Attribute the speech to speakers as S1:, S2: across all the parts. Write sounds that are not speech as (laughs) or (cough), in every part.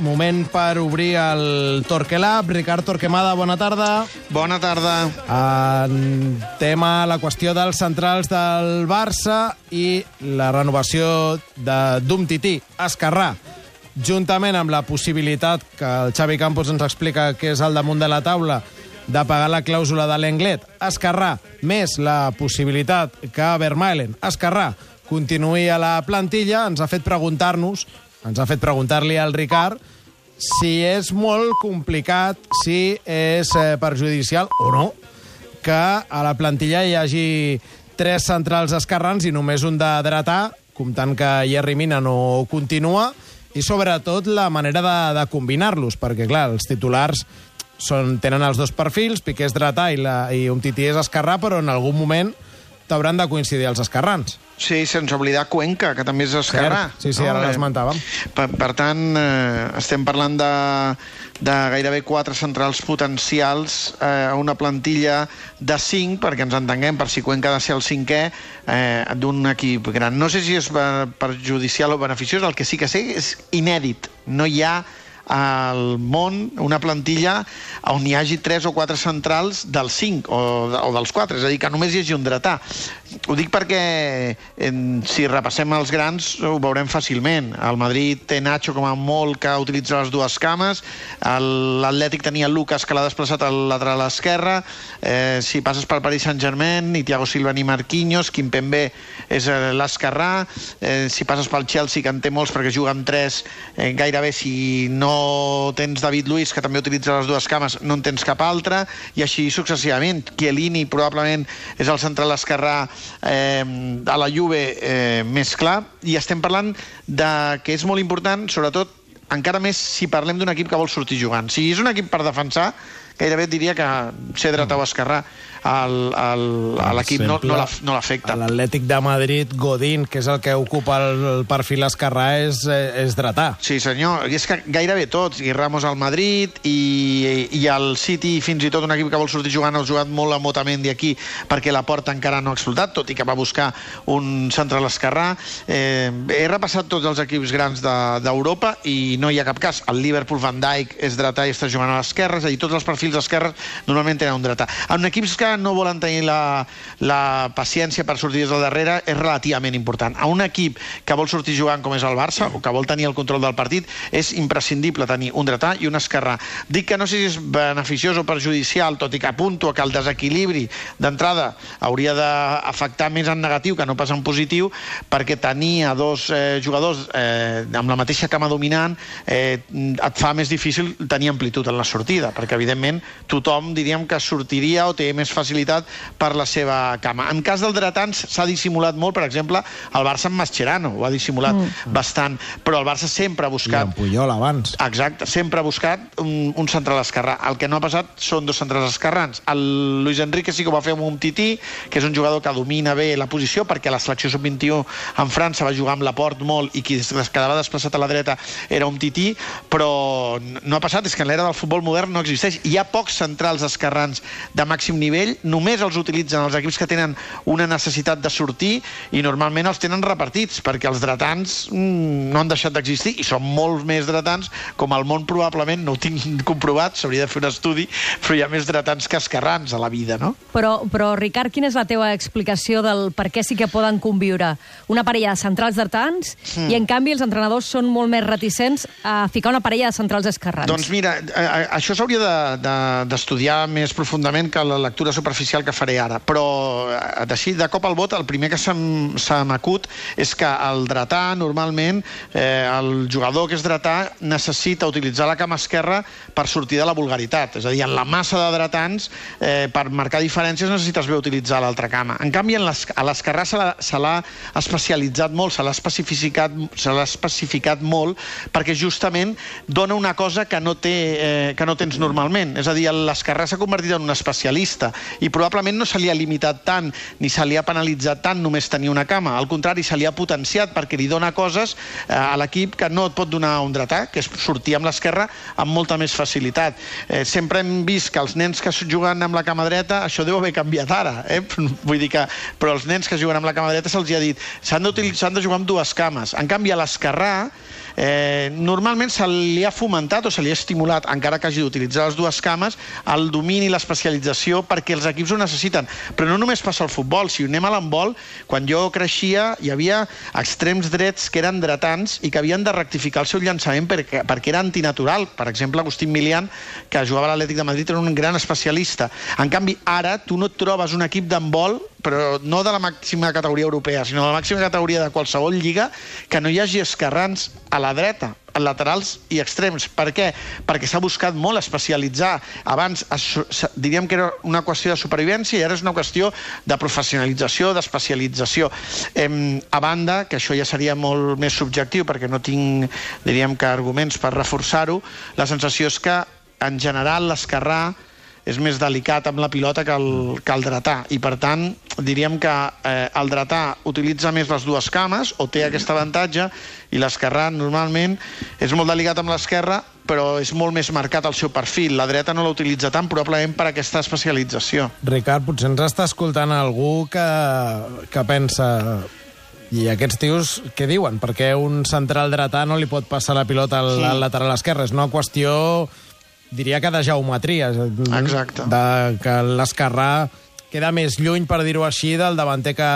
S1: Moment per obrir el Torquelab. Ricard Torquemada, bona tarda.
S2: Bona tarda.
S1: En tema la qüestió dels centrals del Barça i la renovació d'un tití, Escarrà, juntament amb la possibilitat que el Xavi Campos ens explica que és al damunt de la taula de pagar la clàusula de l'Englet, Escarrà, més la possibilitat que Vermaelen, Escarrà, continuï a la plantilla, ens ha fet preguntar-nos ens ha fet preguntar-li al Ricard si és molt complicat, si és eh, perjudicial o no, que a la plantilla hi hagi tres centrals esquerrans i només un de dretà, comptant que Jerry Mina no continua, i sobretot la manera de, de combinar-los, perquè clar, els titulars són, tenen els dos perfils, Piqué és dretà i, la, i un tití és esquerrà, però en algun moment t'hauran de coincidir els esquerrans.
S2: Sí, sense oblidar Cuenca, que també és esquerrà.
S1: Cert. Sí, sí, no? ara l'esmentàvem.
S2: Per, per tant, eh, estem parlant de, de gairebé quatre centrals potencials eh, a una plantilla de cinc, perquè ens entenguem, per si Cuenca ha de ser el cinquè eh, d'un equip gran. No sé si és perjudicial o beneficiós, el que sí que sé és inèdit. No hi ha al món una plantilla on hi hagi tres o quatre centrals dels cinc o, o dels quatre, és a dir, que només hi hagi un dretà. Ho dic perquè en, si repassem els grans ho veurem fàcilment. El Madrid té Nacho com a molt que utilitza les dues cames, l'Atlètic tenia Lucas que l'ha desplaçat al lateral esquerre, eh, si passes pel Paris Saint-Germain, ni Thiago Silva ni Marquinhos, Kimpembe és eh, l'esquerrà, eh, si passes pel Chelsea, que en té molts perquè juga amb tres, eh, gairebé si no tens David Luiz, que també utilitza les dues cames, no en tens cap altre, i així successivament. Chiellini probablement és el central esquerrà eh, a la Juve eh, més clar, i estem parlant de que és molt important, sobretot encara més si parlem d'un equip que vol sortir jugant. Si és un equip per defensar, gairebé diria que ser dretà o esquerrà a l'equip no, no l'afecta.
S1: No L'Atlètic de Madrid, Godín, que és el que ocupa el, el perfil esquerrà, és, és dretà.
S2: Sí, senyor. I és que gairebé tots. I Ramos al Madrid, i, i el City, fins i tot un equip que vol sortir jugant, ha jugat molt a Motamendi aquí, perquè la porta encara no ha explotat, tot i que va buscar un central esquerrà. Eh, he repassat tots els equips grans d'Europa de, i no hi ha cap cas. El Liverpool Van Dijk és dretà i està jugant a l'esquerra, és a dir, tots els perfils esquerres normalment tenen un dretà. En equips que no volen tenir la, la paciència per sortir des del darrere és relativament important. A un equip que vol sortir jugant com és el Barça o que vol tenir el control del partit és imprescindible tenir un dretà i un esquerrà. Dic que no sé si és beneficiós o perjudicial, tot i que apunto que el desequilibri d'entrada hauria d'afectar més en negatiu que no pas en positiu, perquè tenir a dos eh, jugadors eh, amb la mateixa cama dominant eh, et fa més difícil tenir amplitud en la sortida, perquè evidentment tothom diríem que sortiria o té més facilitat per la seva cama. En cas del dretans s'ha dissimulat molt, per exemple, el Barça amb Mascherano, ho ha dissimulat mm. bastant, però el Barça sempre ha buscat...
S1: I en Puyol abans.
S2: Exacte, sempre ha buscat un, un central esquerrà. El que no ha passat són dos centrals esquerrans. El Luis Enrique sí que ho va fer amb un Tití, que és un jugador que domina bé la posició, perquè la selecció sub-21 en França va jugar amb la Port molt i qui es quedava desplaçat a la dreta era un Tití, però no ha passat, és que en l'era del futbol modern no existeix. Hi ha pocs centrals esquerrans de màxim nivell, només els utilitzen els equips que tenen una necessitat de sortir i normalment els tenen repartits, perquè els dretans mm, no han deixat d'existir i són molts més dretans, com al món probablement no ho tinc (laughs) comprovat, s'hauria de fer un estudi, però hi ha més dretans que esquerrans a la vida, no?
S3: Però, però Ricard, quina és la teva explicació del per què sí que poden conviure una parella de centrals dretans mm. i en canvi els entrenadors són molt més reticents a ficar una parella de centrals esquerrans?
S2: Doncs mira, això s'hauria d'estudiar de, de, més profundament que la lectura superficial que faré ara, però eh, així de cop al vot el primer que se m'acut és que el dretà normalment eh, el jugador que és dretà necessita utilitzar la cama esquerra per sortir de la vulgaritat, és a dir, en la massa de dretans eh, per marcar diferències necessites bé utilitzar l'altra cama. En canvi, en les, a l'esquerrà se l'ha especialitzat molt, se l'ha especificat, se especificat molt perquè justament dona una cosa que no, té, eh, que no tens normalment, és a dir, l'esquerrà s'ha convertit en un especialista i probablement no se li ha limitat tant ni se li ha penalitzat tant només tenir una cama. Al contrari, se li ha potenciat perquè li dona coses eh, a l'equip que no et pot donar un dretà, que és sortir amb l'esquerra amb molta més facilitat. Eh, sempre hem vist que els nens que juguen amb la cama dreta, això deu haver canviat ara, eh? (laughs) vull dir que, però els nens que juguen amb la cama dreta se'ls ha dit s'han de jugar amb dues cames. En canvi, a l'esquerrà Eh, normalment se li ha fomentat o se li ha estimulat, encara que hagi d'utilitzar les dues cames, el domini i l'especialització perquè els equips ho necessiten. Però no només passa al futbol, si anem a l'handbol, quan jo creixia hi havia extrems drets que eren dretants i que havien de rectificar el seu llançament perquè, perquè era antinatural. Per exemple, Agustín Milian, que jugava a l'Atlètic de Madrid, era un gran especialista. En canvi, ara tu no et trobes un equip d'handbol però no de la màxima categoria europea, sinó de la màxima categoria de qualsevol lliga, que no hi hagi esquerrans a la dreta, laterals i extrems. Per què? Perquè s'ha buscat molt especialitzar. Abans diríem que era una qüestió de supervivència i ara és una qüestió de professionalització, d'especialització. a banda, que això ja seria molt més subjectiu perquè no tinc, diríem que, arguments per reforçar-ho, la sensació és que, en general, l'esquerrà és més delicat amb la pilota que el, que el dretà i per tant diríem que eh, el dretà utilitza més les dues cames o té aquest avantatge i l'esquerrà normalment és molt delicat amb l'esquerra però és molt més marcat el seu perfil. La dreta no l'utilitza tant, probablement per aquesta especialització.
S1: Ricard, potser ens està escoltant algú que, que pensa i aquests tios què diuen? Perquè un central dretà no li pot passar la pilota al, sí. al lateral esquerre. És una qüestió diria que de geometria.
S2: Exacte.
S1: De, que l'esquerrà queda més lluny, per dir-ho així, del davanter que,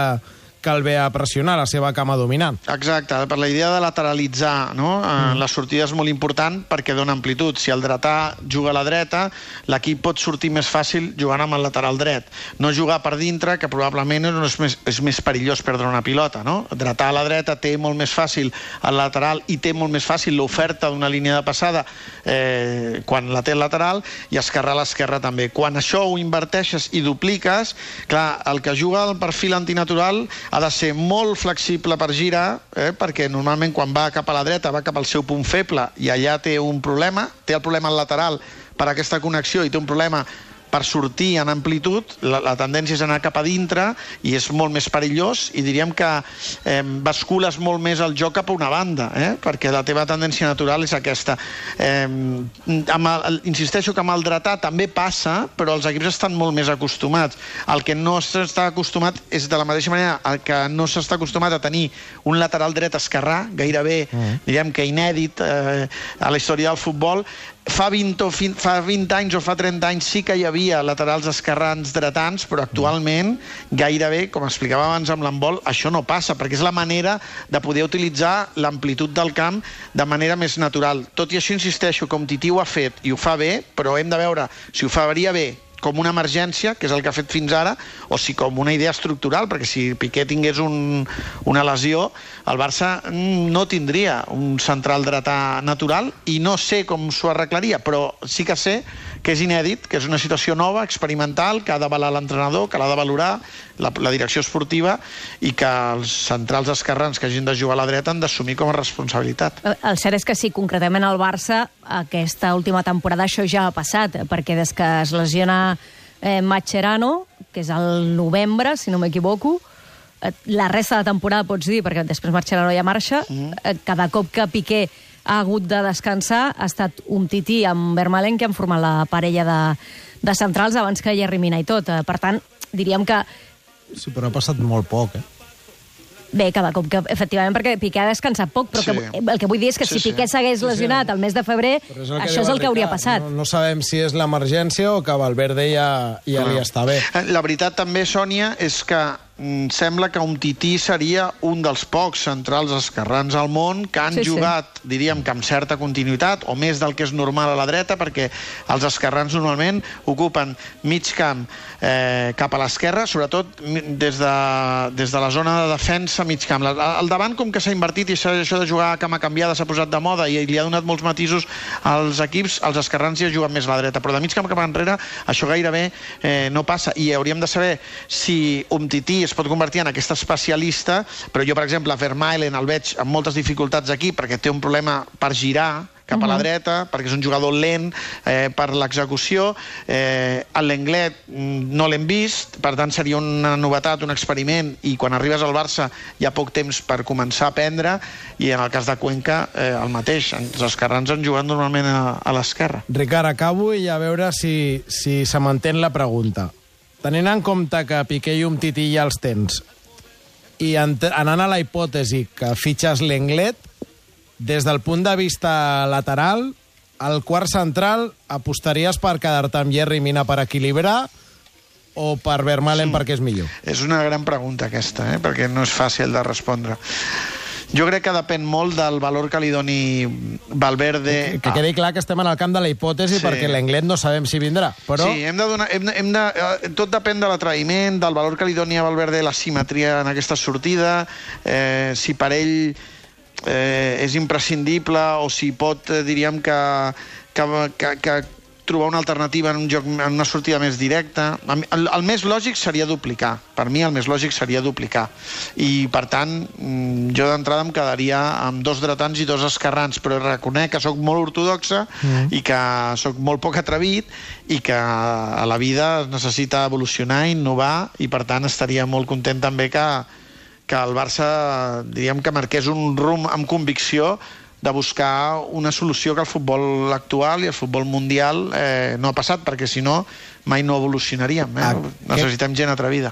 S1: el ve a pressionar, la seva cama dominant.
S2: Exacte, per la idea de lateralitzar no? Eh, mm. la sortida és molt important perquè dona amplitud. Si el dretà juga a la dreta, l'equip pot sortir més fàcil jugant amb el lateral dret. No jugar per dintre, que probablement és més, és més perillós perdre una pilota. No? Dretà a la dreta té molt més fàcil el lateral i té molt més fàcil l'oferta d'una línia de passada eh, quan la té el lateral i esquerrar a l'esquerra també. Quan això ho inverteixes i dupliques, clar, el que juga al perfil antinatural ha de ser molt flexible per girar, eh, perquè normalment quan va cap a la dreta va cap al seu punt feble i allà té un problema, té el problema al lateral per aquesta connexió i té un problema per sortir en amplitud, la, la tendència és anar cap a dintre i és molt més perillós i diríem que eh, bascules molt més el joc cap a una banda, eh? perquè la teva tendència natural és aquesta. Eh, amb el, insisteixo que amb el dretà també passa, però els equips estan molt més acostumats. El que no s'està acostumat és de la mateixa manera el que no s'està acostumat a tenir un lateral dret esquerrà, gairebé, mm. diríem que inèdit eh, a la història del futbol, fa 20, o fin, fa 20 anys o fa 30 anys sí que hi havia laterals esquerrans dretans, però actualment gairebé, com explicava abans amb l'embol, això no passa, perquè és la manera de poder utilitzar l'amplitud del camp de manera més natural. Tot i això, insisteixo, com Titi ho ha fet i ho fa bé, però hem de veure si ho faria bé com una emergència, que és el que ha fet fins ara, o si com una idea estructural, perquè si Piqué tingués un, una lesió, el Barça no tindria un central dretà natural i no sé com s'ho arreglaria, però sí que sé que és inèdit, que és una situació nova, experimental, que ha d'avalar l'entrenador, que l'ha de valorar la, la direcció esportiva i que els centrals esquerrans que hagin de jugar a la dreta han d'assumir com a responsabilitat.
S3: El cert és que sí, concretament al Barça, aquesta última temporada això ja ha passat, perquè des que es lesiona eh, Macherano, que és el novembre, si no m'equivoco, eh, la resta de temporada pots dir, perquè després Marcherano ja marxa, mm. eh, cada cop que Piqué ha hagut de descansar ha estat un tití amb Vermalen que han format la parella de, de centrals abans que hi Rimina i tot. Eh, per tant, diríem que...
S1: Sí, però ha passat molt poc, eh?
S3: Bé, cada cop que, efectivament, perquè Piqué ha descansat poc, però sí. que, el que vull dir és que sí, si Piqué s'hagués lesionat sí, sí. el mes de febrer, és això és el que hauria passat.
S1: No, no sabem si és l'emergència o que Valverde ja, ja li està bé.
S2: La veritat també, Sònia, és que sembla que un tití seria un dels pocs centrals esquerrans al món que han sí, jugat, sí. diríem que amb certa continuïtat, o més del que és normal a la dreta, perquè els esquerrans normalment ocupen mig camp eh, cap a l'esquerra, sobretot des de, des de la zona de defensa mig camp. Al davant, com que s'ha invertit i això de jugar a cama canviada s'ha posat de moda i li ha donat molts matisos als equips, els esquerrans ja juguen més a la dreta, però de mig camp cap enrere això gairebé eh, no passa i hauríem de saber si Umtiti es pot convertir en aquest especialista, però jo, per exemple, Vermaelen el veig amb moltes dificultats aquí perquè té un problema per girar, cap a la dreta, perquè és un jugador lent eh, per l'execució. Eh, L'Englet mm, no l'hem vist, per tant seria una novetat, un experiment, i quan arribes al Barça hi ha poc temps per començar a aprendre, i en el cas de Cuenca eh, el mateix. Els esquerrans han jugat normalment a, a l'esquerra.
S1: Ricard, acabo i a veure si, si se m'entén la pregunta. Tenint en compte que Piqué i Umtiti ja els tens, i anant a la hipòtesi que fitxes l'Englet, des del punt de vista lateral, al quart central apostaries per quedar-te amb Jerry Mina per equilibrar o per Vermalen sí. perquè és millor?
S2: És una gran pregunta aquesta, eh? perquè no és fàcil de respondre. Jo crec que depèn molt del valor que li doni Valverde.
S1: Que, que quedi clar que estem en el camp de la hipòtesi sí. perquè l'Englet no sabem si vindrà. Però...
S2: Sí, hem de donar, hem de, hem de, eh, tot depèn de l'atraïment, del valor que li doni a Valverde la simetria en aquesta sortida, eh, si per ell eh, és imprescindible o si pot, eh, diríem que, que, que, que trobar una alternativa en un joc en una sortida més directa. El, el més lògic seria duplicar. Per mi el més lògic seria duplicar. I, per tant, mm, jo d'entrada em quedaria amb dos dretans i dos esquerrans, però reconec que sóc molt ortodoxa mm. i que sóc molt poc atrevit i que a la vida es necessita evolucionar, innovar, i, per tant, estaria molt content també que, que el Barça, diríem que marqués un rumb amb convicció de buscar una solució que el futbol actual i el futbol mundial eh, no ha passat, perquè si no mai no evolucionaríem. Eh? Necessitem gent atrevida.